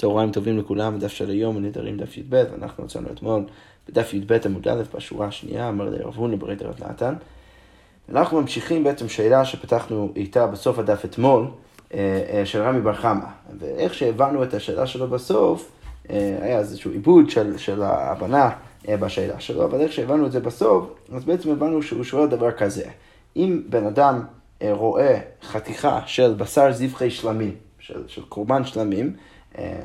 צהריים טובים לכולם, בדף של היום, הנדרים דף י"ב, ואנחנו מצאנו אתמול בדף י"ב עמוד א', בשורה השנייה, אמר לי רב הונא ברי דרב נתן. אנחנו ממשיכים בעצם שאלה שפתחנו איתה בסוף הדף אתמול, אה, אה, של רמי בר חמא. ואיך שהבנו את השאלה שלו בסוף, אה, היה איזשהו עיבוד של, של ההבנה בשאלה שלו, אבל איך שהבנו את זה בסוף, אז בעצם הבנו שהוא שואל דבר כזה. אם בן אדם רואה חתיכה של בשר זבחי שלמים, של, של קורבן שלמים,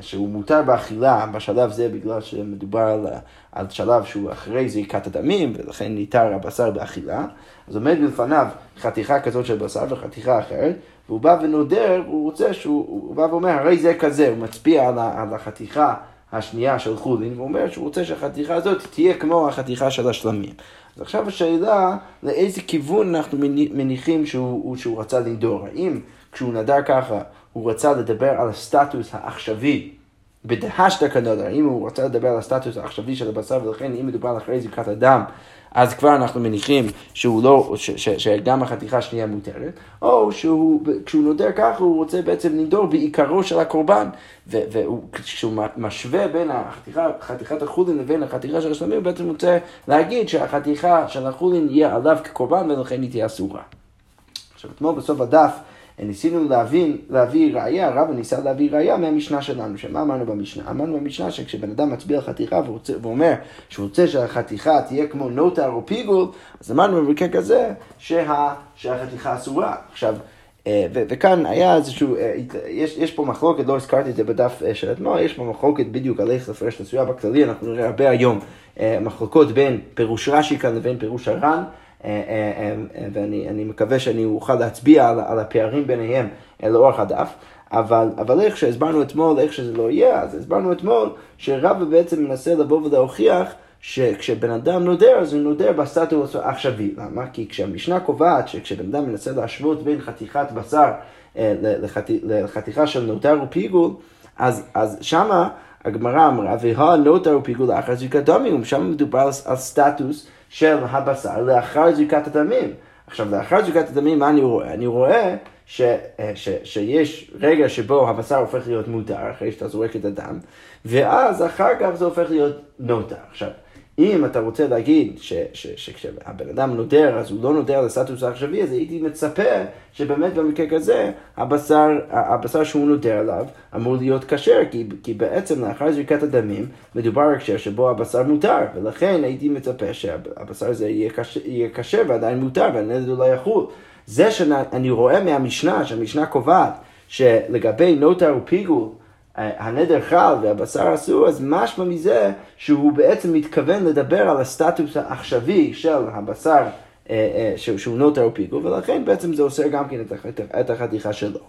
שהוא מותר באכילה בשלב זה בגלל שמדובר על, על שלב שהוא אחרי זריקת הדמים ולכן ניתר הבשר באכילה, אז עומד בפניו חתיכה כזאת של בשר וחתיכה אחרת והוא בא ונודר, הוא רוצה שהוא הוא בא ואומר הרי זה כזה, הוא מצביע על, על החתיכה השנייה של חולין והוא אומר שהוא רוצה שהחתיכה הזאת תהיה כמו החתיכה של השלמים. אז עכשיו השאלה לאיזה כיוון אנחנו מניחים שהוא, שהוא רצה לנדור, האם כשהוא נדר ככה הוא רצה לדבר על הסטטוס העכשווי בדהשתא כנודר, אם הוא רצה לדבר על הסטטוס העכשווי של הבשר, ולכן אם מדובר על אחרי זריקת הדם, אז כבר אנחנו מניחים שהוא לא, ש, ש, שגם החתיכה השנייה מותרת, או שכשהוא נודר ככה הוא רוצה בעצם לנדור בעיקרו של הקורבן, וכשהוא משווה בין החתיכה, חתיכת החולין לבין החתיכה של השלמים, הוא בעצם רוצה להגיד שהחתיכה של החולין יהיה עליו כקורבן ולכן היא תהיה אסורה. עכשיו אתמול בסוף הדף ניסינו להבין, להביא ראייה, הרב ניסה להביא ראייה מהמשנה שלנו, שמה אמרנו במשנה? אמרנו במשנה שכשבן אדם מצביע חתיכה ואומר שהוא רוצה שהחתיכה תהיה כמו נוטר או פיגול, אז אמרנו במקרה כזה שה, שהחתיכה אסורה. עכשיו, אה, ו- וכאן היה איזשהו, אה, יש, יש פה מחלוקת, לא הזכרתי את זה בדף אה, של אתמול, יש פה מחלוקת בדיוק על איך לפרש את הסויה בכללי, אנחנו נראה הרבה היום מחלוקות בין פירוש רש"י כאן לבין פירוש הר"ן. אה, אה, אה, ואני מקווה שאני אוכל להצביע על, על הפערים ביניהם לאורך הדף. אבל, אבל איך שהסברנו אתמול, איך שזה לא יהיה, אז הסברנו אתמול שרבא בעצם מנסה לבוא ולהוכיח שכשבן אדם נודר, אז הוא נודר בסטטוס העכשווי. למה? כי כשהמשנה קובעת שכשבן אדם מנסה להשוות בין חתיכת בשר לחת, לחתיכה של נודר ופיגול, אז, אז שמה הגמרא אמרה, והא נודר ופיגול לאחר זריקת דמים, שם מדובר על סטטוס של הבשר לאחר זריקת הדמים. עכשיו, לאחר זריקת הדמים, מה אני רואה? אני רואה ש, אה, ש, שיש רגע שבו הבשר הופך להיות מותר, אחרי שאתה זורק את הדם, ואז אחר כך זה הופך להיות נוטה. עכשיו, אם אתה רוצה להגיד שכשהבן אדם נודר, אז הוא לא נודר לסטטוס העכשווי, אז הייתי מצפה שבאמת במקרה כזה, הבשר, הבשר שהוא נודר עליו אמור להיות כשר, כי, כי בעצם לאחר זריקת הדמים, מדובר על הקשר שבו הבשר מותר, ולכן הייתי מצפה שהבשר הזה יהיה כשר ועדיין מותר, והנדל לא יחול. זה שאני רואה מהמשנה, שהמשנה קובעת שלגבי נוטר ופיגול, הנדר חל והבשר אסור, אז משמע מזה שהוא בעצם מתכוון לדבר על הסטטוס העכשווי של הבשר אה, אה, שהוא נוטר או פיגו, ולכן בעצם זה עושה גם כן את החתיכה שלו.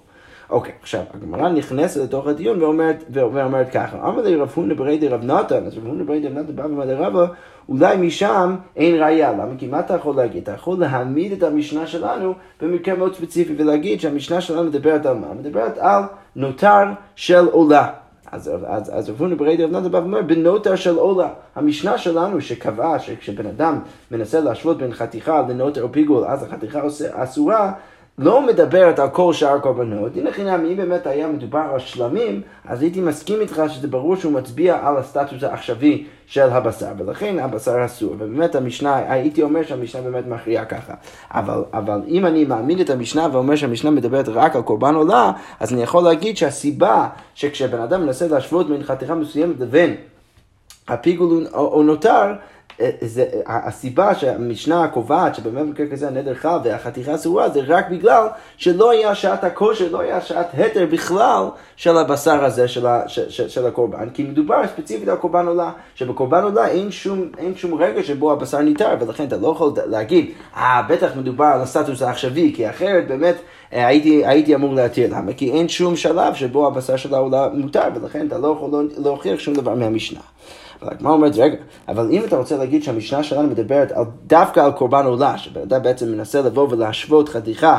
אוקיי, עכשיו, הגמרא נכנסת לתוך הדיון ואומרת, ואומרת ככה, אמר לי רב הונא ברי דרב נתן, אז רב הונא ברי דרב נתן בא ואומר לרבא, אולי משם אין ראייה, למה? כי מה אתה יכול להגיד? אתה יכול להעמיד את המשנה שלנו במקרה מאוד ספציפי ולהגיד שהמשנה שלנו מדברת על מה? מדברת על נותר של עולה. אז, אז, אז רב הונא ברי דרב נתן בא ואומר, בנותר של עולה. המשנה שלנו שקבעה שכשבן אדם מנסה להשוות בין חתיכה לנותר או פיגול, אז החתיכה אסורה, לא מדברת על כל שאר הקורבנות, הנה חינם, אם באמת היה מדובר על שלמים, אז הייתי מסכים איתך שזה ברור שהוא מצביע על הסטטוס העכשווי של הבשר, ולכן הבשר אסור. ובאמת המשנה, הייתי אומר שהמשנה באמת מכריעה ככה. אבל, אבל אם אני מעמיד את המשנה ואומר שהמשנה מדברת רק על קורבן עולה, אז אני יכול להגיד שהסיבה שכשבן אדם מנסה להשוות בין חתיכה מסוימת לבין הפיגול או נותר, זה, הסיבה שהמשנה קובעת שבאמת במקרה כזה הנדר חל והחתיכה אסורה זה רק בגלל שלא היה שעת הכושר, לא היה שעת התר בכלל של הבשר הזה של, ה, של, של, של הקורבן, כי מדובר ספציפית על קורבן עולה, שבקורבן עולה אין שום, אין שום רגע שבו הבשר ניתר, ולכן אתה לא יכול להגיד, אה, בטח מדובר על הסטטוס העכשווי, כי אחרת באמת אה, הייתי, הייתי אמור להתיר, למה? כי אין שום שלב שבו הבשר של העולה מותר, ולכן אתה לא יכול להוכיח שום דבר מהמשנה. אבל הגמרא אומרת, רגע, אבל אם אתה רוצה להגיד שהמשנה שלנו מדברת על, דווקא על קורבן עולה, שבן אדם בעצם מנסה לבוא ולהשוות חתיכה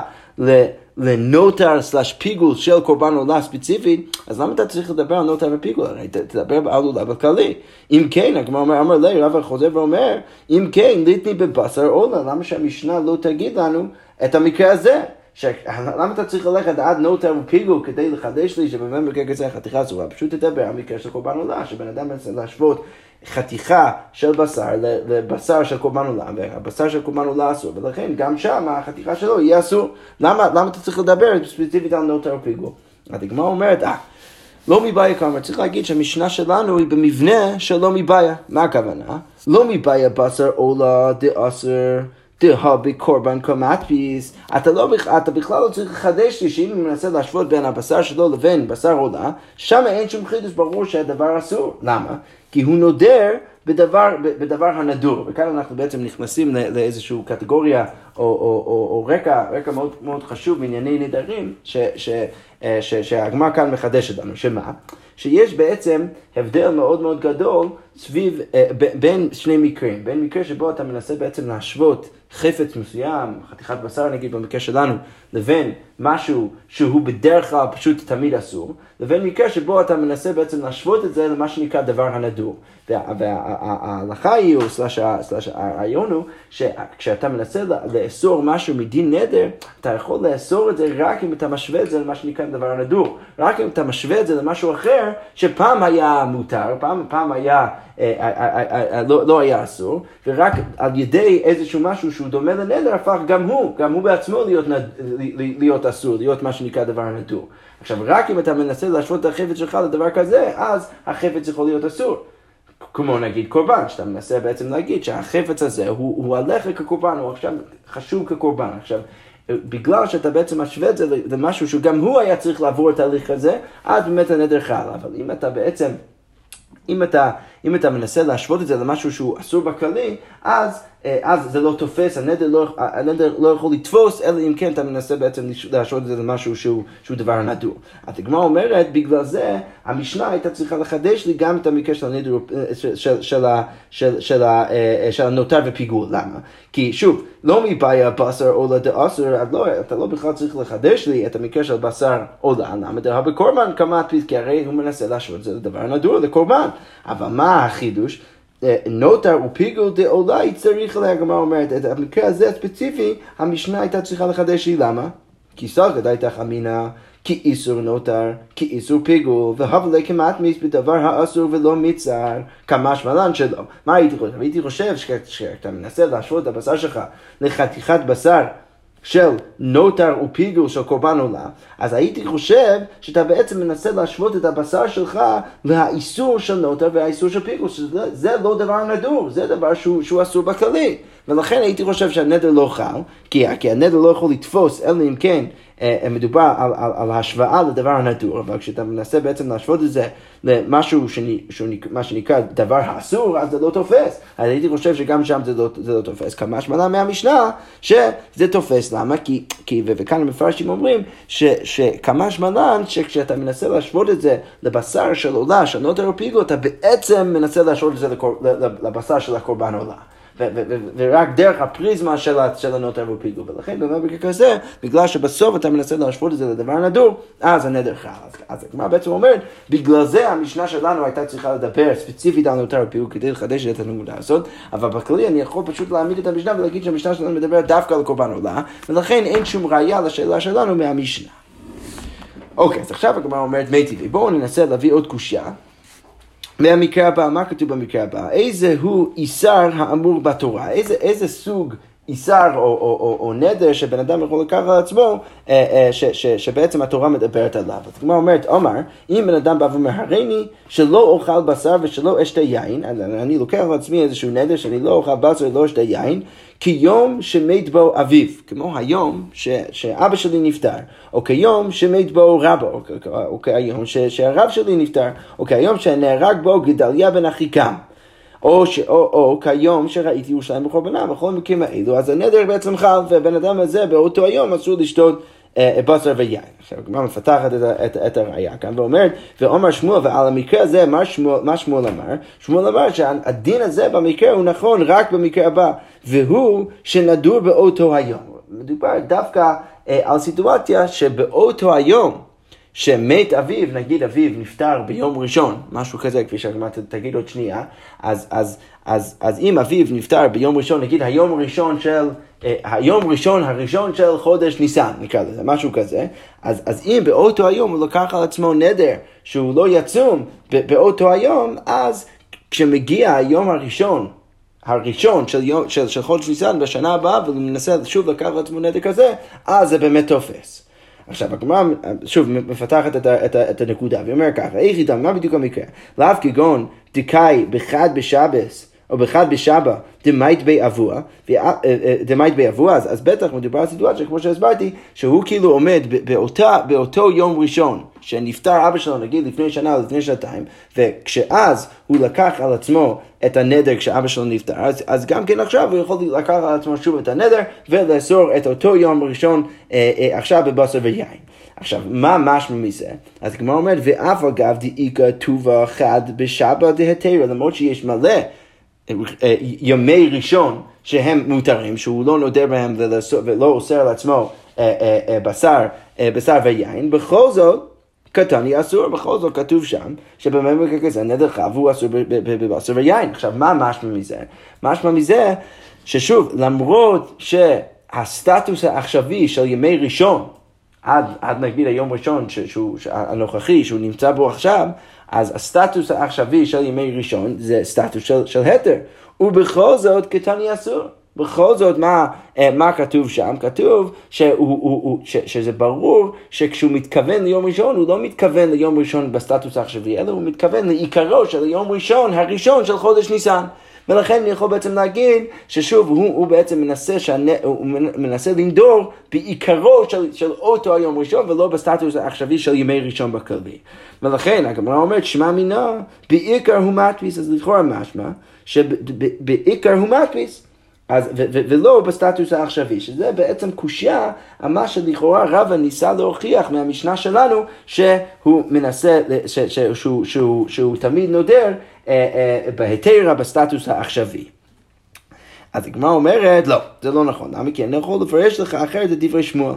לנוטר סלאש פיגול של קורבן עולה ספציפית, אז למה אתה צריך לדבר על נוטר ופיגול? הרי תדבר על עולה בכללי. אם כן, הגמרא אומר, אמר לי, רב חוזר ואומר, אם כן, ליטני בבשר עולה, למה שהמשנה לא תגיד לנו את המקרה הזה? למה אתה צריך ללכת עד נוטר ופיגו כדי לחדש לי שבאמת במקרה כזה חתיכה אסורה? פשוט תדבר על מקרה של קורבן עולה, שבן אדם מנסה להשוות חתיכה של בשר לבשר של קורבן עולה, והבשר של קורבן עולה אסור, ולכן גם שם החתיכה שלו יהיה אסור. למה, למה אתה צריך לדבר ספציפית על נוטר ופיגו? הדגמרא אומרת, אה, לא מבעיה כלומר, צריך להגיד שהמשנה שלנו היא במבנה של לא מבעיה. מה הכוונה? לא מבעיה בשר עולה דאסר דהבי קורבן כמדפיס. אתה, לא, אתה בכלל לא צריך לחדש לי שאם אני מנסה להשוות בין הבשר שלו לבין בשר עולה, שם אין שום חידוש ברור שהדבר אסור. למה? כי הוא נודר בדבר, בדבר הנדור, וכאן אנחנו בעצם נכנסים לאיזושהי קטגוריה או, או, או, או רקע, רקע מאוד, מאוד חשוב בענייני נדרים, אה, שהגמר כאן מחדשת לנו, שמה? שיש בעצם הבדל מאוד מאוד גדול סביב, אה, בין שני מקרים, בין מקרה שבו אתה מנסה בעצם להשוות חפץ מסוים, חתיכת בשר נגיד במקרה שלנו, לבין משהו שהוא בדרך כלל פשוט תמיד אסור, לבין מקרה שבו אתה מנסה בעצם להשוות את זה למה שנקרא דבר הנדור. וההלכה היא, או סלש הרעיון הוא, שכשאתה מנסה לאסור משהו מדין נדר, אתה יכול לאסור את זה רק אם אתה משווה את זה למה שנקרא דבר הנדור. רק אם אתה משווה את זה למשהו אחר, שפעם היה מותר, פעם, פעם היה... אה, אה, אה, לא, לא היה אסור, ורק על ידי איזשהו משהו שהוא דומה לנדר הפך גם הוא, גם הוא בעצמו להיות, להיות אסור, להיות מה שנקרא דבר נדור. עכשיו, רק אם אתה מנסה להשוות את החפץ שלך לדבר כזה, אז החפץ יכול להיות אסור. כמו נגיד קורבן, שאתה מנסה בעצם להגיד שהחפץ הזה הוא, הוא עליך כקורבן, הוא עכשיו חשוב כקורבן. עכשיו, בגלל שאתה בעצם משווה את זה למשהו שגם הוא היה צריך לעבור את ההליך הזה, אז באמת הנדר חל. אבל אם אתה בעצם... אם אתה, אם אתה מנסה להשוות את זה למשהו שהוא אסור בכללי, אז אה, אז זה לא תופס, הנדר לא, הנדר לא יכול לתפוס, אלא אם כן אתה מנסה בעצם להשעות את זה למשהו שהוא, שהוא דבר נדור. הדגמרא אומרת, בגלל זה המשנה הייתה צריכה לחדש לי גם את המקרה של הנדר, אה, של, של, של, של, של, אה, של הנותר ופיגור. למה? כי שוב, לא מבעיה בשר או לדאסר, לא, אתה לא בכלל צריך לחדש לי את המקרה של בשר או למה דהה בקורבן כמה כי הרי הוא מנסה להשוות את זה לדבר נדור, לקורבן. אבל מה החידוש? אה, נוטר ופיגול דאולי צריך עליה, הגמרא אומרת, את המקרה הזה הספציפי, המשנה הייתה צריכה לחדש לי, למה? כי סגד הייתה חמינה, כי איסור נוטר, כי איסור פיגול, והבלה כמטמיס בדבר האסור ולא מצער, כמש מלן שלו. מה הייתי חושב? הייתי חושב שכשאתה מנסה להשוות את הבשר שלך לחתיכת בשר של נוטר ופיגול של קורבן עולה, אז הייתי חושב שאתה בעצם מנסה להשוות את הבשר שלך לאיסור של נוטר והאיסור של פיגול, שזה לא דבר נדור, זה דבר שהוא, שהוא אסור בכללי. ולכן הייתי חושב שהנדר לא חל, כי, כי הנדר לא יכול לתפוס, אלא אם כן מדובר על, על, על השוואה לדבר הנדור, אבל כשאתה מנסה בעצם להשוות את זה למשהו שאני, שאני, מה שנקרא דבר האסור, אז זה לא תופס. אז הייתי חושב שגם שם זה לא, זה לא תופס. כמה שמונה מהמשנה שזה תופס. למה? כי, כי וכאן המפרשים אומרים ש, שכמה שמלן, שכשאתה מנסה להשוות את זה לבשר של עולה, של נוטר פיגו, אתה בעצם מנסה להשוות את זה לבשר של הקורבן עולה. ורק דרך הפריזמה של הנוטר ופיגו. ולכן במקרה כזה, בגלל שבסוף אתה מנסה להשוות את זה לדבר נדור, אז הנדר חל. אז הגמרא בעצם אומרת, בגלל זה המשנה שלנו הייתה צריכה לדבר ספציפית על נוטר ופיגו כדי לחדש את הנקודה הזאת, אבל בכללי אני יכול פשוט להעמיד את המשנה ולהגיד שהמשנה שלנו מדברת דווקא על קורבן עולה, ולכן אין שום ראייה לשאלה שלנו מהמשנה. אוקיי, אז עכשיו הגמרא אומרת מי טבעי. בואו ננסה להביא עוד קושייה. מהמקרה הבא, מה כתוב במקרה הבא? איזה הוא איסר האמור בתורה? איזה, איזה סוג איסר או, או, או, או נדר שבן אדם יכול לקחת על עצמו, אה, אה, ש, ש, שבעצם התורה מדברת עליו. אז כמו אומרת, עומר, אם בן אדם בא ואומר, הריני שלא אוכל בשר ושלא אשתה יין, אני לוקח על עצמי איזשהו נדר שאני לא אוכל בשר ולא אשתה יין, כיום שמת בו אביו, כמו היום ש, שאבא שלי נפטר, או כיום שמת בו רבו, או, או, או כיום ש, שהרב שלי נפטר, או כיום שנהרג בו גדליה בן אחיקם. או, ש, או, או כיום שראיתי ירושלים בחורבנה, בכל מקרים האלו, אז הנדר בעצם חל, והבן אדם הזה באותו היום אסור לשתות אה, בשר ויין. עכשיו הגמרא מפתחת את, את, את הראייה כאן ואומרת, ואומר שמואל, ועל המקרה הזה, מה שמואל, מה שמואל אמר? שמואל אמר שהדין הזה במקרה הוא נכון רק במקרה הבא, והוא שנדור באותו היום. מדובר דווקא אה, על סיטואציה שבאותו היום שמת אביו, נגיד אביו נפטר ביום ראשון, משהו כזה, כפי שהגמרא תגיד עוד שנייה, אז, אז, אז, אז אם אביו נפטר ביום ראשון, נגיד היום הראשון של, אה, היום ראשון הראשון של חודש ניסן, נקרא לזה, משהו כזה, אז, אז אם באותו היום הוא לקח על עצמו נדר שהוא לא יצום באותו היום, אז כשמגיע היום הראשון הראשון של, יום, של, של חודש ניסן בשנה הבאה, והוא מנסה שוב לקחת לעצמו נדר כזה, אז זה באמת תופס. עכשיו, הגמרא שוב מפתחת את, את, את הנקודה, והיא אומרת ככה, איך איתם, מה בדיוק המקרה? לאו כגון דקאי בחד בשבס, או בחד בשבא, דמית בי אבוע, אה, אה, דמית בי אבוע, אז, אז בטח מדובר על סיטואציה, כמו שהסברתי, שהוא כאילו עומד באותה, באותו יום ראשון, שנפטר אבא שלו, נגיד לפני שנה או לפני שנתיים, וכשאז הוא לקח על עצמו את הנדר כשאבא שלו נפטר, אז, אז גם כן עכשיו הוא יכול לקח על עצמו שוב את הנדר ולאסור את אותו יום ראשון אה, אה, עכשיו בבשר ויין. עכשיו, מה משמע מזה? אז כמו אומרת, ואף אגב דאיכא טובה חד בשבא דהתרא, למרות שיש מלא אה, ימי ראשון שהם מותרים, שהוא לא נודר בהם ולא אוסר על עצמו אה, אה, בשר, בשר ויין, בכל זאת קטני אסור, בכל זאת כתוב שם שבמקרה כזה נדר חב הוא אסור בבשר ויין. עכשיו, מה משמע מזה? משמע מזה ששוב, למרות שהסטטוס העכשווי של ימי ראשון, עד, עד נגיד היום ראשון שהוא, הנוכחי, שהוא נמצא בו עכשיו, אז הסטטוס העכשווי של ימי ראשון זה סטטוס של, של התר, ובכל זאת קטני אסור. בכל זאת, מה, אה, מה כתוב שם? כתוב שהוא, הוא, הוא, ש, שזה ברור שכשהוא מתכוון ליום ראשון, הוא לא מתכוון ליום ראשון בסטטוס העכשווי, אלא הוא מתכוון לעיקרו של יום ראשון, הראשון של חודש ניסן. ולכן אני יכול בעצם להגיד ששוב, הוא, הוא בעצם מנסה, שאני, הוא מנסה לנדור בעיקרו של, של אותו היום ראשון ולא בסטטוס העכשווי של ימי ראשון בכללי. ולכן הגמרא אומרת, שמע מינה, בעיקר הוא מדפיס, אז לכאורה משמע, שבעיקר הוא מדפיס. אז, ו, ו, ולא בסטטוס העכשווי, שזה בעצם קושייה על מה שלכאורה רבא ניסה להוכיח מהמשנה שלנו שהוא מנסה, ש, ש, שהוא, שהוא, שהוא, שהוא תמיד נודר בהיתרה בסטטוס העכשווי. אז הגמרא אומרת, לא, זה לא נכון. למה כי אני יכול לפרש לך אחרת את דברי שמואל.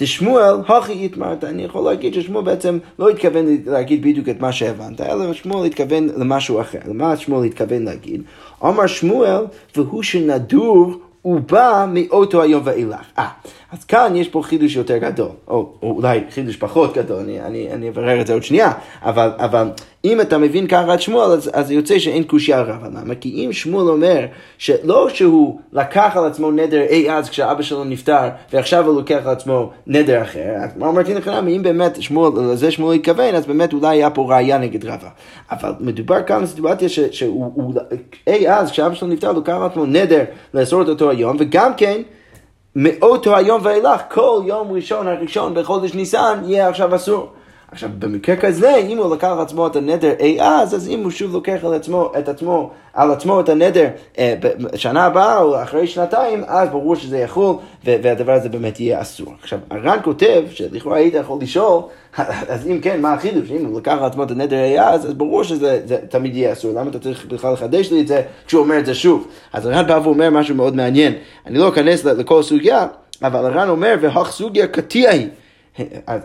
דשמואל, הכי התמרת, אני יכול להגיד ששמואל בעצם לא התכוון להגיד בדיוק את מה שהבנת, אלא שמואל התכוון למשהו אחר. למה שמואל התכוון להגיד? אמר שמואל, והוא שנדור הוא בא מאותו היום ואילך. אה, אז כאן יש פה חידוש יותר גדול, או, או אולי חידוש פחות גדול, אני, אני, אני אברר את זה עוד שנייה, אבל, אבל אם אתה מבין ככה את שמואל, אז, אז יוצא שאין קושייה רבה. למה? כי אם שמואל אומר שלא שהוא לקח על עצמו נדר אי אז כשאבא שלו נפטר, ועכשיו הוא לוקח על עצמו נדר אחר, אז מה אמרתי לך, אם באמת שמואל, לזה שמואל התכוון, אז באמת אולי היה פה ראייה נגד רבה. אבל מדובר כאן על סיטואציה שהוא אי אז כשאבא שלו נפטר, הוא לקח על עצמו נדר לאסור את אותו היום, וגם כן, מאותו היום ואילך, כל יום ראשון הראשון בחודש ניסן יהיה עכשיו אסור. עכשיו, במקרה כזה, אם הוא לקח על עצמו את הנדר אי אז, אז אם הוא שוב לוקח על עצמו, את עצמו, על עצמו את הנדר אה, בשנה הבאה או אחרי שנתיים, אז ברור שזה יחול, והדבר הזה באמת יהיה אסור. עכשיו, הר"ן כותב, שלכאורה היית יכול לשאול, אז אם כן, מה החידוש? אם הוא לקח על עצמו את הנדר אי אז, אז ברור שזה תמיד יהיה אסור. למה אתה צריך בכלל לחדש לי את זה כשהוא אומר את זה שוב? אז הר"ן בא ואומר משהו מאוד מעניין. אני לא אכנס לכל סוגיה, אבל הר"ן אומר, והך סוגיה קטיע היא.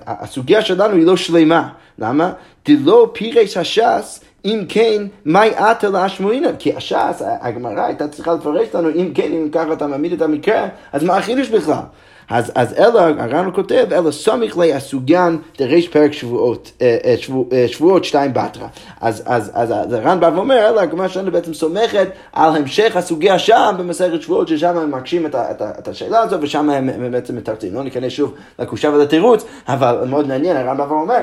הסוגיה שלנו היא לא שלמה. למה? דלא פירש הש"ס אם כן, מהי עתה להשמועינא? כי הש"ס, הגמרא הייתה צריכה לפרש לנו, אם כן, אם ככה אתה מעמיד את המקרה, אז מה החידוש בכלל? אז, אז אלא, הר"ן כותב, אלא סמיך לי הסוגן דריש פרק שבועות, אה, אה, שבוע, אה, שבועות שתיים בתרא. אז, אז, אז, אז הר"ן בא ואומר, אלא הגמרא שלנו בעצם סומכת על המשך הסוגיה שם במסכת שבועות, ששם הם מקשים את, את, את השאלה הזו, ושם הם, הם בעצם מתרצים. לא ניכנס שוב לקושה ולתירוץ, אבל מאוד מעניין, הר"ן בא ואומר,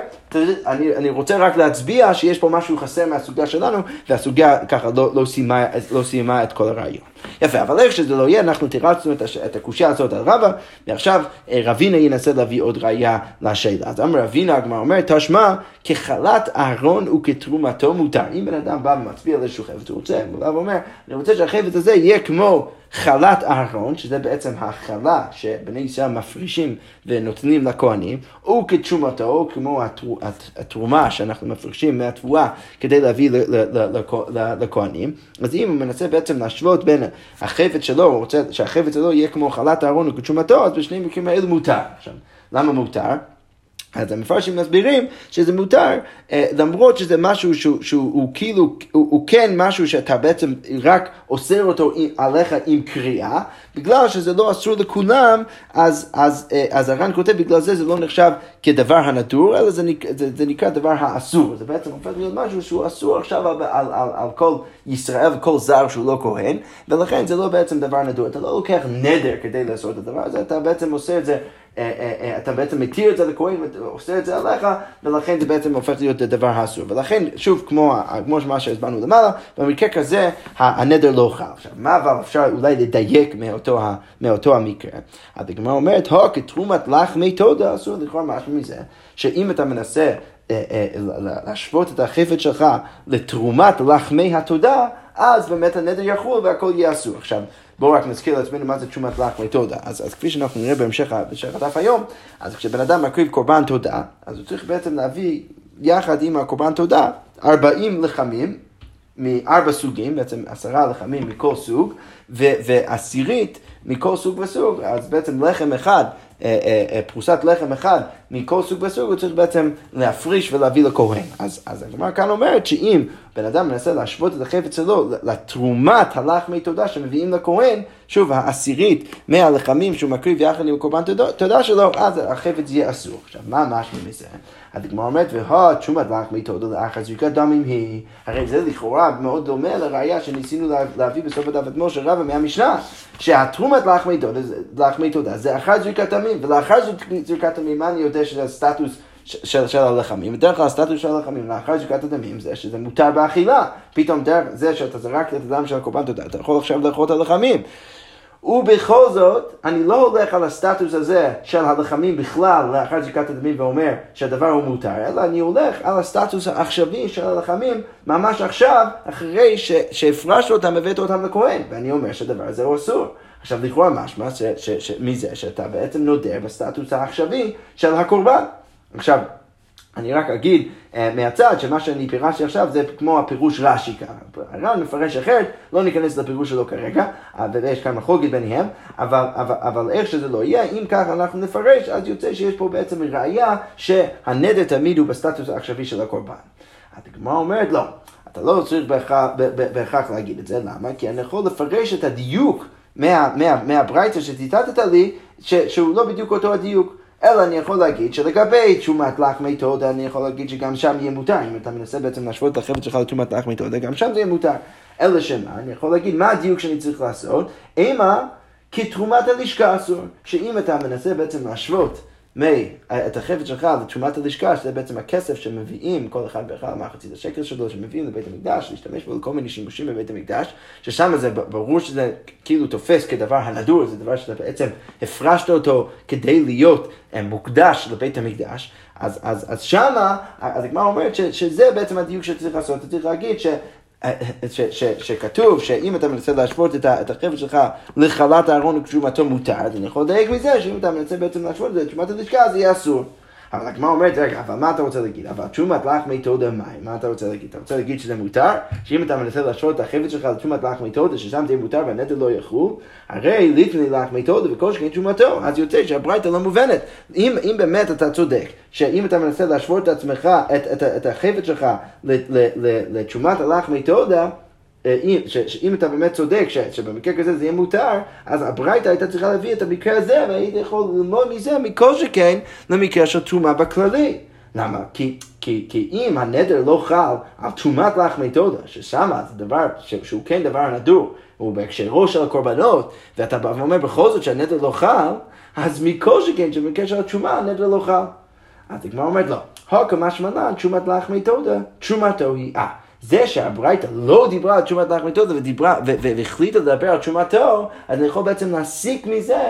אני, אני רוצה רק להצביע שיש פה משהו חסר מהסוגיה שלנו, והסוגיה ככה לא, לא, סיימה, לא סיימה את כל הרעיון. יפה, אבל איך שזה לא יהיה, אנחנו תירצנו את, הש... את הקושייה הזאת על רבא, ועכשיו אה, רבינה ינסה להביא עוד ראייה לשאלה. אז אמר רבינה, הגמרא אומרת, תשמע, כחלת אהרון וכתרומתו מותר. אם בן אדם בא ומצביע על איזשהו חפץ, הוא רוצה, הוא בא ואומר, אני רוצה שהחפץ הזה יהיה כמו חלת אהרון, שזה בעצם החלה שבני ישראל מפרישים ונותנים לכהנים, או כתרומתו, כמו התרומה שאנחנו מפרישים מהתבואה כדי להביא לכהנים. אז אם הוא מנסה בעצם להשוות בין החפץ שלו, הוא רוצה שהחפץ שלו יהיה כמו חלת אהרון וכתרומתו, אז בשני מקרים האלו מותר. עכשיו, למה מותר? אז המפרשים מסבירים שזה מותר, אה, למרות שזה משהו שהוא, שהוא הוא כאילו, הוא, הוא כן משהו שאתה בעצם רק אוסר אותו עליך עם קריאה, בגלל שזה לא אסור לכולם, אז, אז, אה, אז הר"ן כותב, בגלל זה זה לא נחשב כדבר הנדור, אלא זה, זה, זה נקרא דבר האסור. זה בעצם הופך להיות משהו שהוא אסור עכשיו על, על, על, על כל ישראל וכל זר שהוא לא כהן, ולכן זה לא בעצם דבר נדור. אתה לא לוקח נדר כדי לעשות את הדבר הזה, אתה בעצם עושה את זה. אה, אה, אתה בעצם מתיר את זה לכהן ועושה את זה עליך, ולכן זה בעצם הופך להיות דבר האסור. ולכן, שוב, כמו, כמו מה שהסברנו למעלה, במקרה כזה הנדר לא חל. עכשיו, מה אבל אפשר אולי לדייק מאותו, מאותו המקרה? אז הגמרא אומרת, הו, כתרומת לחמי תודה, אסור לכאורה משהו מזה, שאם אתה מנסה להשוות את החפץ שלך לתרומת לחמי התודה, אז באמת הנדר יחול והכל יהיה אסור. עכשיו, בואו רק נזכיר לעצמנו מה זה תשומת לחמי תודה. אז, אז כפי שאנחנו נראה בהמשך, הדף היום, אז כשבן אדם מקריב קורבן תודה, אז הוא צריך בעצם להביא יחד עם הקורבן תודה 40 לחמים מארבע סוגים, בעצם עשרה לחמים מכל סוג, ועשירית מכל סוג וסוג, אז בעצם לחם אחד פרוסת לחם אחד מכל סוג וסוג, הוא צריך בעצם להפריש ולהביא לכהן. אז, אז הגמרא כאן אומרת שאם בן אדם מנסה להשוות את החפץ שלו לתרומת הלחמי תודה שמביאים לכהן, שוב, העשירית מהלחמים שהוא מקריב יחד עם קורבן תודה שלו, אז החפץ יהיה אסור. עכשיו, מה משמע מזה? הדגמר אומרת, והא תשומת לחמי תודה לאחר זריקת דמים היא. הרי זה לכאורה מאוד דומה לראייה שניסינו להביא בסוף הדף אתמול של רבא מהמשנה, שהתרומת לחמי תודה זה אחר זריקת דמים, ולאחר זריקת דמים, מה אני יודע שזה הסטטוס של, של הלחמים. בדרך כלל הסטטוס של הלחמים לאחר זריקת הדמים זה שזה מותר באכילה. פתאום דרך זה שאתה זרקת את הדם של הקורבן אתה יכול עכשיו לאכול את הלחמים. ובכל זאת, אני לא הולך על הסטטוס הזה של הלחמים בכלל לאחר זריקת הדמים ואומר שהדבר הוא מותר, אלא אני הולך על הסטטוס העכשווי של הלחמים ממש עכשיו, אחרי שהפרשת אותם והבאת אותם לכהן, ואני אומר שהדבר הזה הוא אסור. עכשיו לכאורה משמע מזה שאתה בעצם נודר בסטטוס העכשווי של הקורבן. עכשיו, אני רק אגיד uh, מהצד שמה שאני פירשתי עכשיו זה כמו הפירוש רש"י כאן. הר"ן מפרש אחרת, לא ניכנס לפירוש שלו כרגע, uh, ויש כאן מחלוקת ביניהם, אבל, אבל, אבל איך שזה לא יהיה, אם ככה אנחנו נפרש, אז יוצא שיש פה בעצם ראייה שהנדר תמיד הוא בסטטוס העכשווי של הקורבן. הגמרא אומרת לא, אתה לא צריך בהכרח להגיד את זה, למה? כי אני יכול לפרש את הדיוק מהברייתא שציטטת לי, שהוא לא בדיוק אותו הדיוק. אלא אני יכול להגיד שלגבי תשומת לחמי תודה, אני יכול להגיד שגם שם יהיה מותר. אם אתה מנסה בעצם להשוות את החפץ שלך לתשומת לחמי תודה, גם שם זה יהיה מותר. אלא שמה, אני יכול להגיד מה הדיוק שאני צריך לעשות, אימה כתרומת הלשכה אסור. שאם אתה מנסה בעצם להשוות מי, את החפץ שלך לתשומת הלשכה, שזה בעצם הכסף שמביאים כל אחד ואחד מהחצית השקל שלו, שמביאים לבית המקדש, להשתמש בו לכל מיני שימושים בבית המקדש, ששם זה ברור שזה כאילו תופס כדבר הנדור, זה דבר שאתה בעצם הפרשת אותו כדי להיות אה, מוקדש לבית המקדש, אז, אז, אז שמה, אז הגמרא אומרת ש, שזה בעצם הדיוק שצריך לעשות, אתה צריך להגיד ש... ש, ש, שכתוב שאם אתה מנסה להשוות את, את החפץ שלך לחלת הארון ותשומתו מותר, אז אני יכול לדייק מזה שאם אתה מנסה בעצם להשוות את זה לתשומת הלשכה אז יהיה אסור. אבל הגמרא אומרת, רגע, אבל מה אתה רוצה להגיד? אבל תשומת לחמי תודה מים, מה אתה רוצה להגיד? אתה רוצה להגיד שזה מותר? שאם אתה מנסה להשוות את החפץ שלך לתשומת לחמי תודה, ששם תהיה מותר והנטל לא יחול, הרי לפני לחמי תודה וכל שכן תשומתו, אז יוצא שהברייתא לא מובנת. אם, אם באמת אתה צודק, שאם אתה מנסה להשוות את עצמך, את, את, את החפץ שלך לתשומת הלחמי תודה, אה, שאם אתה באמת צודק שבמקרה כזה זה יהיה מותר, אז הברייתא הייתה צריכה להביא את המקרה הזה, והיית יכול ללמוד מזה מכל שכן למקרה של תרומה בכללי. למה? כי, כי, כי אם הנדר לא חל על תרומת לחמי תודה, ששם זה דבר שהוא כן דבר נדור, הוא בהקשרו של הקורבנות, ואתה בא ואומר בכל זאת שהנדר לא חל, אז מכל שכן שבמקרה של התרומה הנדר לא חל. אז הגמרא אומרת לא, הוקא משמע לן תרומת לחמי תודה, תרומתו היא אה. זה שהברייתא לא דיברה על תשומת לחמי תודה ודיברה, והחליטה לדבר על תשומתו, אז אני יכול בעצם להסיק מזה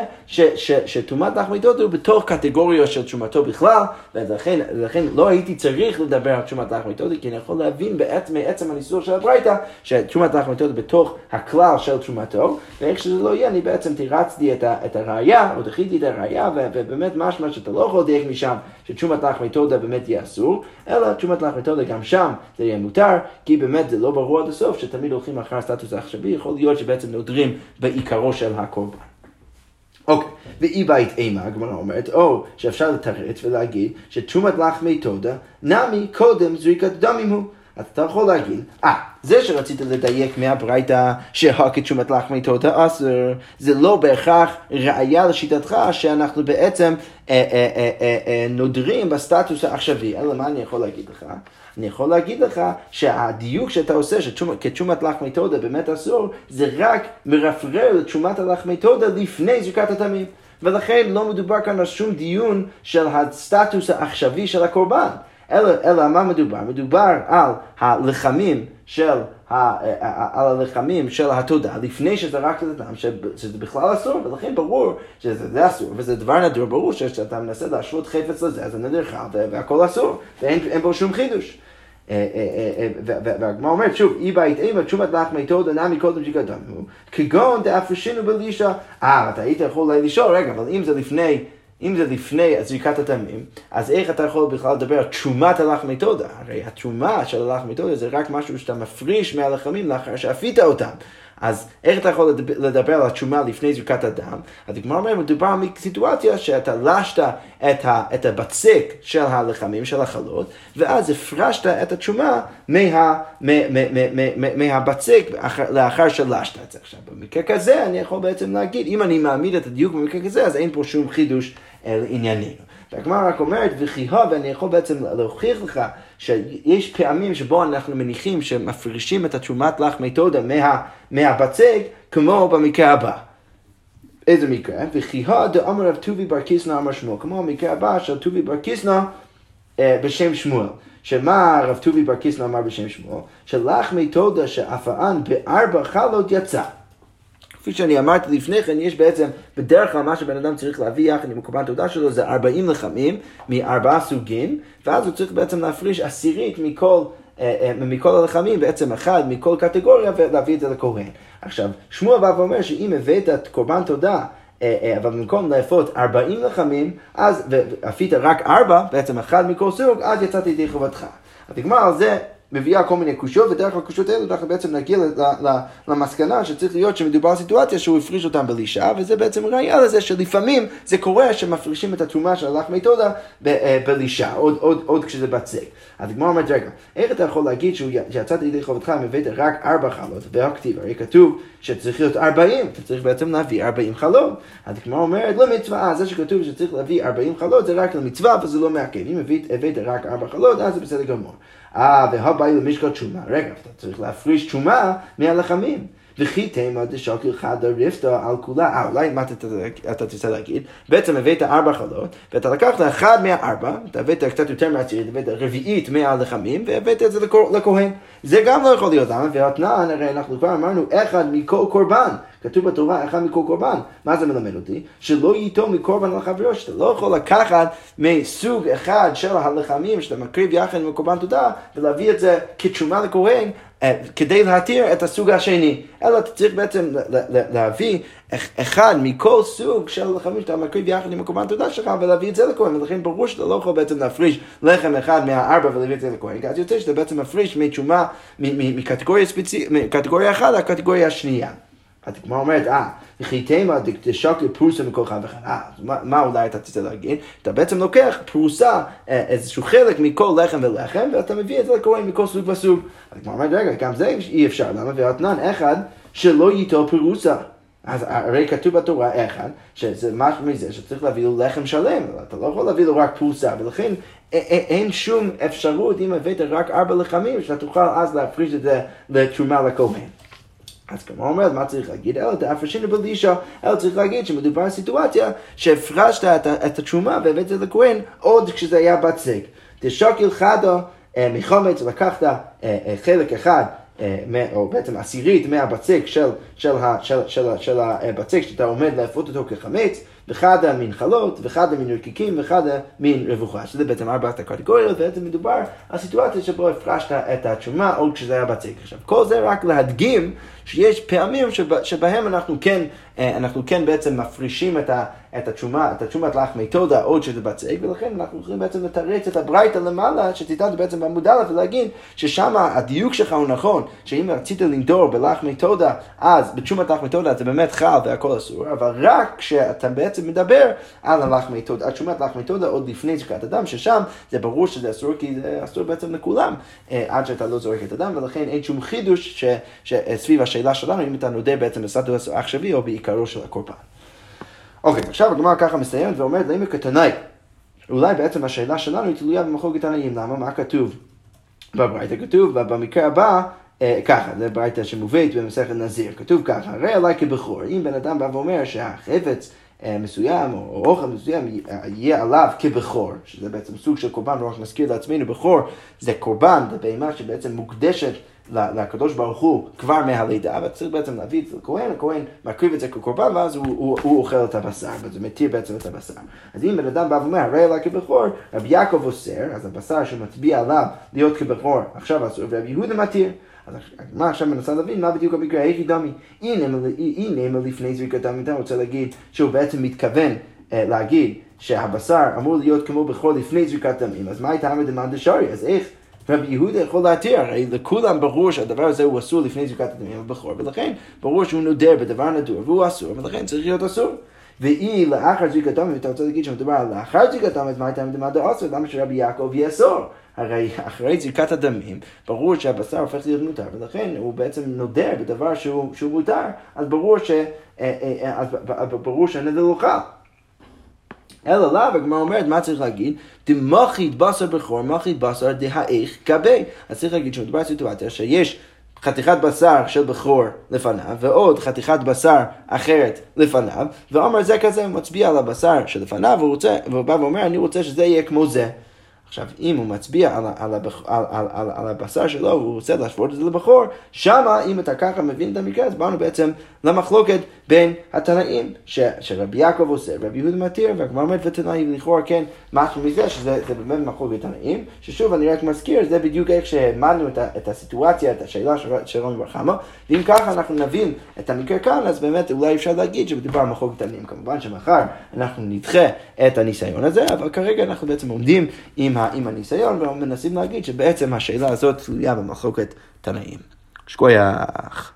שתרומת לחמי תודה הוא בתוך קטגוריה של תשומתו בכלל, ולכן לא הייתי צריך לדבר על תשומת לחמי תודה, כי אני יכול להבין בעצם, מעצם הניסוח של הברייתא, שתשומת לחמי תודה בתוך הכלל של תשומתו, ואיך שזה לא יהיה, אני בעצם תירצתי את, את הראייה, או דחיתי את הראייה, ובאמת משמע שאתה לא יכול לדייק משם שתשומת לחמי תודה באמת יהיה אסור, אלא תשומת לחמי תודה גם שם זה יהיה מותר. כי באמת זה לא ברור עד הסוף שתמיד הולכים אחר הסטטוס העכשווי, יכול להיות שבעצם נודרים בעיקרו של הקורבן. אוקיי, ואי בית אימה, הגמרא אומרת, או שאפשר לתרץ ולהגיד שתרומת לחמי תודה, נמי קודם זריקת דמים הוא. אז אתה יכול להגיד, אה, זה שרצית לדייק מהברייתא שהכתשומת לחמי תודה אסור, זה לא בהכרח ראייה לשיטתך שאנחנו בעצם אה, אה, אה, אה, אה, נודרים בסטטוס העכשווי. אלא מה אני יכול להגיד לך? אני יכול להגיד לך שהדיוק שאתה עושה, שכתשומת לחמי תודה באמת אסור, זה רק מרפרר לתשומת הלחמי תודה לפני זריקת התמים. ולכן לא מדובר כאן על שום דיון של הסטטוס העכשווי של הקורבן. אלא, אלא מה מדובר? מדובר על הלחמים של, ה, על הלחמים של התודה לפני שזרקת את הדם, שזה בכלל אסור, ולכן ברור שזה אסור, וזה דבר נדור, ברור שאתה מנסה להשוות חפץ לזה, אז זה נדיר חל והכל אסור, ואין בו שום חידוש. אה, אה, אה, והגמרא אומרת שוב, אי בית אימה תשומת לחמי תודה נמי קודם שגדמנו, כגון דאפרשינו בלישה. אה, אתה היית יכול לשאול, רגע, אבל אם זה לפני אם זה לפני זריקת התמים, אז איך אתה יכול בכלל לדבר על תשומת הלחמי תודה? הרי התשומה של הלחמי תודה זה רק משהו שאתה מפריש מהלחמים לאחר שאפית אותם. אז איך אתה יכול לדבר על התשומה לפני זריקת הדם? אז הגמרא אומרת, מדובר מסיטואציה שאתה לשת את, ה, את הבצק של הלחמים, של החלות, ואז הפרשת את התשומה מה, מה, מה, מה, מה, מהבצק לאחר שלשת את זה. עכשיו, במקרה כזה אני יכול בעצם להגיד, אם אני מעמיד את הדיוק במקרה כזה, אז אין פה שום חידוש לענייננו. והגמרא רק אומרת, וכי הו, ואני יכול בעצם להוכיח לך שיש פעמים שבו אנחנו מניחים שמפרישים את התרומת לחמי תודה מה, מהבצק, כמו במקרה הבא. איזה מקרה? וכי הו דאמר רב טובי בר קיסנא אמר שמואל, כמו המקרה הבא של טובי בר קיסנא אה, בשם שמואל. שמה רב טובי בר קיסנא אמר בשם שמואל? שלחמי תודה שאפאן בארבע חלות יצא. כפי שאני אמרתי לפני כן, יש בעצם, בדרך כלל מה שבן אדם צריך להביא יחד עם הקורבן תודה שלו זה 40 לחמים מארבעה סוגים, ואז הוא צריך בעצם להפריש עשירית מכל... אה, אה, מכל הלחמים, בעצם אחד מכל קטגוריה, ולהביא את זה לכהן. עכשיו, שמואל בא ואומר שאם הבאת את קורבן תודה, אה, אבל במקום לאפות 40 לחמים, אז, ואפית רק ארבע, בעצם אחד מכל סוג, אז יצאתי ידי חובתך. אז נגמר על זה מביאה כל מיני קושיות, ודרך הקושיות האלו אנחנו בעצם נגיע למסקנה שצריך להיות שמדובר על סיטואציה שהוא הפריש אותם בלישה, וזה בעצם ראייה לזה שלפעמים זה קורה שמפרישים את התרומה של הלחמי תודה אה, בלישה, עוד, עוד, עוד כשזה בצק. אז הגמרא אומרת, רגע, איך אתה יכול להגיד שיצאת ידי חובתך אם הבאת רק ארבע חלות, והכתיב, הרי כתוב שצריך להיות ארבעים, אתה צריך בעצם להביא ארבעים חלות. אז הגמרא אומרת, לא מצווה, זה שכתוב שצריך להביא ארבעים חלות זה רק למצווה, וזה לא מעכב. אם הבאת רק ארבע חלות, אז זה בסדר גמור. אה, והבאי למשקל תשומה. רגע, אתה צריך להפריש תשומה מהלחמים. וכי תימא דשוקל חדא ריפתא על כולה, אה, אולי מה אתה תרצה להגיד? בעצם הבאת ארבע חלות, ואתה לקחת אחד מהארבע, אתה הבאת קצת יותר מהצירית, הבאת רביעית מהלחמים, והבאת את זה לכהן. זה גם לא יכול להיות, למה? ואתנן, הרי אנחנו כבר אמרנו, אחד מכל קורבן. כתוב בתורה, אחד מכל קורבן. מה זה מלמד אותי? שלא ייטול מקורבן על חברו, שאתה לא יכול לקחת מסוג אחד של הלחמים שאתה מקריב יחד עם הקורבן תודה, ולהביא את זה כתשומה לכהן, אה, כדי להתיר את הסוג השני. אלא אתה צריך בעצם להביא אחד מכל סוג של לחמים שאתה מקריב יחד עם הקורבן תודה שלך ולהביא את זה לכהן, ולכן ברור שאתה לא יכול בעצם להפריש לחם אחד מהארבע ולהביא את זה לכהן, אז יוצא שאתה בעצם מפריש מתשומה, מקטגוריה אחת לקטגוריה השנייה. הגמרא אומרת, אה, וכי תימא דשקלי פרוסה מכל אחד ואחד. אה, מה אולי אתה תצא להגיד? אתה בעצם לוקח פרוסה, אה, איזשהו חלק מכל לחם ולחם, ואתה מביא את זה לכהן מכל סוג וסוג. אז הגמרא אומרת, רגע, גם זה אי אפשר, למה? ואתנן אחד שלא ייטול פרוסה. אז הרי כתוב בתורה אחד, שזה משהו מזה שצריך להביא לו לחם שלם, אתה לא יכול להביא לו רק פרוסה, ולכן אין שום אפשרות אם הבאת רק ארבע לחמים, שאתה תוכל אז להפריש את זה לתרומה לכהן. אז כמו אומרת, מה צריך להגיד? אלא תאפרשינו בלישה, אלא צריך להגיד שמדובר על סיטואציה שהפרשת את, את התשומה והבאת את לכהן עוד כשזה היה בצק. תשקיל חדו אה, מחומץ, לקחת אה, אה, חלק אחד או בעצם עשירית מהבצק של, של, של, של, של הבצק שאתה עומד לאפות אותו כחמץ, וחד מן חלות, וחד מן רקיקים, וחד מן רבוחה, שזה בעצם ארבעת הקטגוריות, ובעצם מדובר על סיטואציה שבו הפרשת את התשומה עוד כשזה היה בצק. עכשיו, כל זה רק להדגים שיש פעמים שבה, שבהם אנחנו כן, אנחנו כן בעצם מפרישים את, ה, את התשומה, את התשומת לחמי תודה עוד שזה בצק, ולכן אנחנו יכולים בעצם לתרץ את הברייתא למעלה, שציטטתי בעצם בעמוד א', ולהגיד ששם הדיוק שלך הוא נכון, שאם רצית לנדור בלחמי תודה, אז בתשומת לחמי תודה זה באמת חל והכל אסור, אבל רק כשאתה בעצם מדבר על הלחמי תודה, על תשומת לחמי תודה עוד לפני זריקת הדם, ששם זה ברור שזה אסור, כי זה אסור בעצם לכולם, אה, עד שאתה לא זורק את הדם, ולכן אין שום חידוש ש, ש, סביב השאלה שלנו, אם אתה נודה בעצם בסטטוס העכשווי או בעיקרו של הקורבן. אוקיי, עכשיו הגמרא ככה מסיימת ואומרת, למה כתנאי? אולי בעצם השאלה שלנו היא תלויה במחלוקת תנאים, למה? מה כתוב? בברייתא כתוב, במקרה הבא, אה, ככה, זה ברייתא שמובאת במסכת נזיר, כתוב ככה, הרי עליי כבכור, אם בן אדם בא ואומר שהחפץ אה, מסוים או אוכל מסוים יהיה עליו כבכור, שזה בעצם סוג של קורבן, לא רק נזכיר לעצמנו, בכור זה קורבן, זה בהמה שבעצם מוקדשת לקדוש ברוך הוא כבר מהלידה, וצריך בעצם להביא את זה לכהן, הכהן מקריב את זה כקורבן, ואז הוא, הוא, הוא אוכל את הבשר, וזה מתיר בעצם את הבשר. אז אם בן אדם בא ואומר, הרי אליי כבכור, רבי יעקב אוסר, אז הבשר שמצביע עליו להיות כבכור, עכשיו אסור, ורבי יהודה מתיר. אז מה עכשיו מנסה להבין מה בדיוק המקרה היחיד דמי. הנה לפני זריקת דם, אתה רוצה להגיד שהוא בעצם מתכוון אה, להגיד שהבשר אמור להיות כמו בכור לפני זריקת דמים, אז מה הייתה המדמן דשארי? אז איך רבי יהודה יכול להתיר, הרי לכולם ברור שהדבר הזה הוא אסור לפני זריקת הדמים הבכור, ולכן ברור שהוא נודר בדבר נדור והוא אסור, ולכן צריך להיות אסור. ואי לאחר זריקת דמים, אתה רוצה להגיד שמדובר על לאחר זריקת דמים, מה הייתה המדמה דאסור? למה שרבי יעקב יאסור? הרי אחרי זריקת הדמים, ברור שהבשר הופך להיות מותר, ולכן הוא בעצם נודר בדבר שהוא, שהוא מותר, אז ברור, ש, אה, אה, אה, אז ברור שהנדל אוכל. אלא לאו, הגמרא אומרת, מה צריך להגיד? דמחית בשר בכור, מחית בשר דהאיך גבי. אז צריך להגיד שמדובר על סיטואציה שיש חתיכת בשר של בכור לפניו, ועוד חתיכת בשר אחרת לפניו, ואומר זה כזה, מצביע על הבשר שלפניו, והוא בא ואומר, אני רוצה שזה יהיה כמו זה. עכשיו, אם הוא מצביע על, על, על, על, על, על הבשר שלו, הוא רוצה להשוות את זה לבחור, שמה, אם אתה ככה מבין את המקרה, אז באנו בעצם למחלוקת בין התנאים, ש, שרבי יעקב עושה, רבי יהודה מתיר, והגמר אומרת ותנאים, לכאורה כן, משהו מזה, שזה באמת מחלוקת תנאים, ששוב, אני רק מזכיר, זה בדיוק איך שהעמדנו את, את הסיטואציה, את השאלה של, של רוני בר חמא, ואם ככה אנחנו נבין את המקרה כאן, אז באמת אולי אפשר להגיד שמדובר על מחלוקת תנאים. כמובן שמחר אנחנו נדחה את הניסיון הזה, אבל כרגע אנחנו בעצם עומדים עם, ה, עם הניסיון ומנסים להגיד שבעצם השאלה הזאת תלויה במחלוקת תנאים. שכוייח.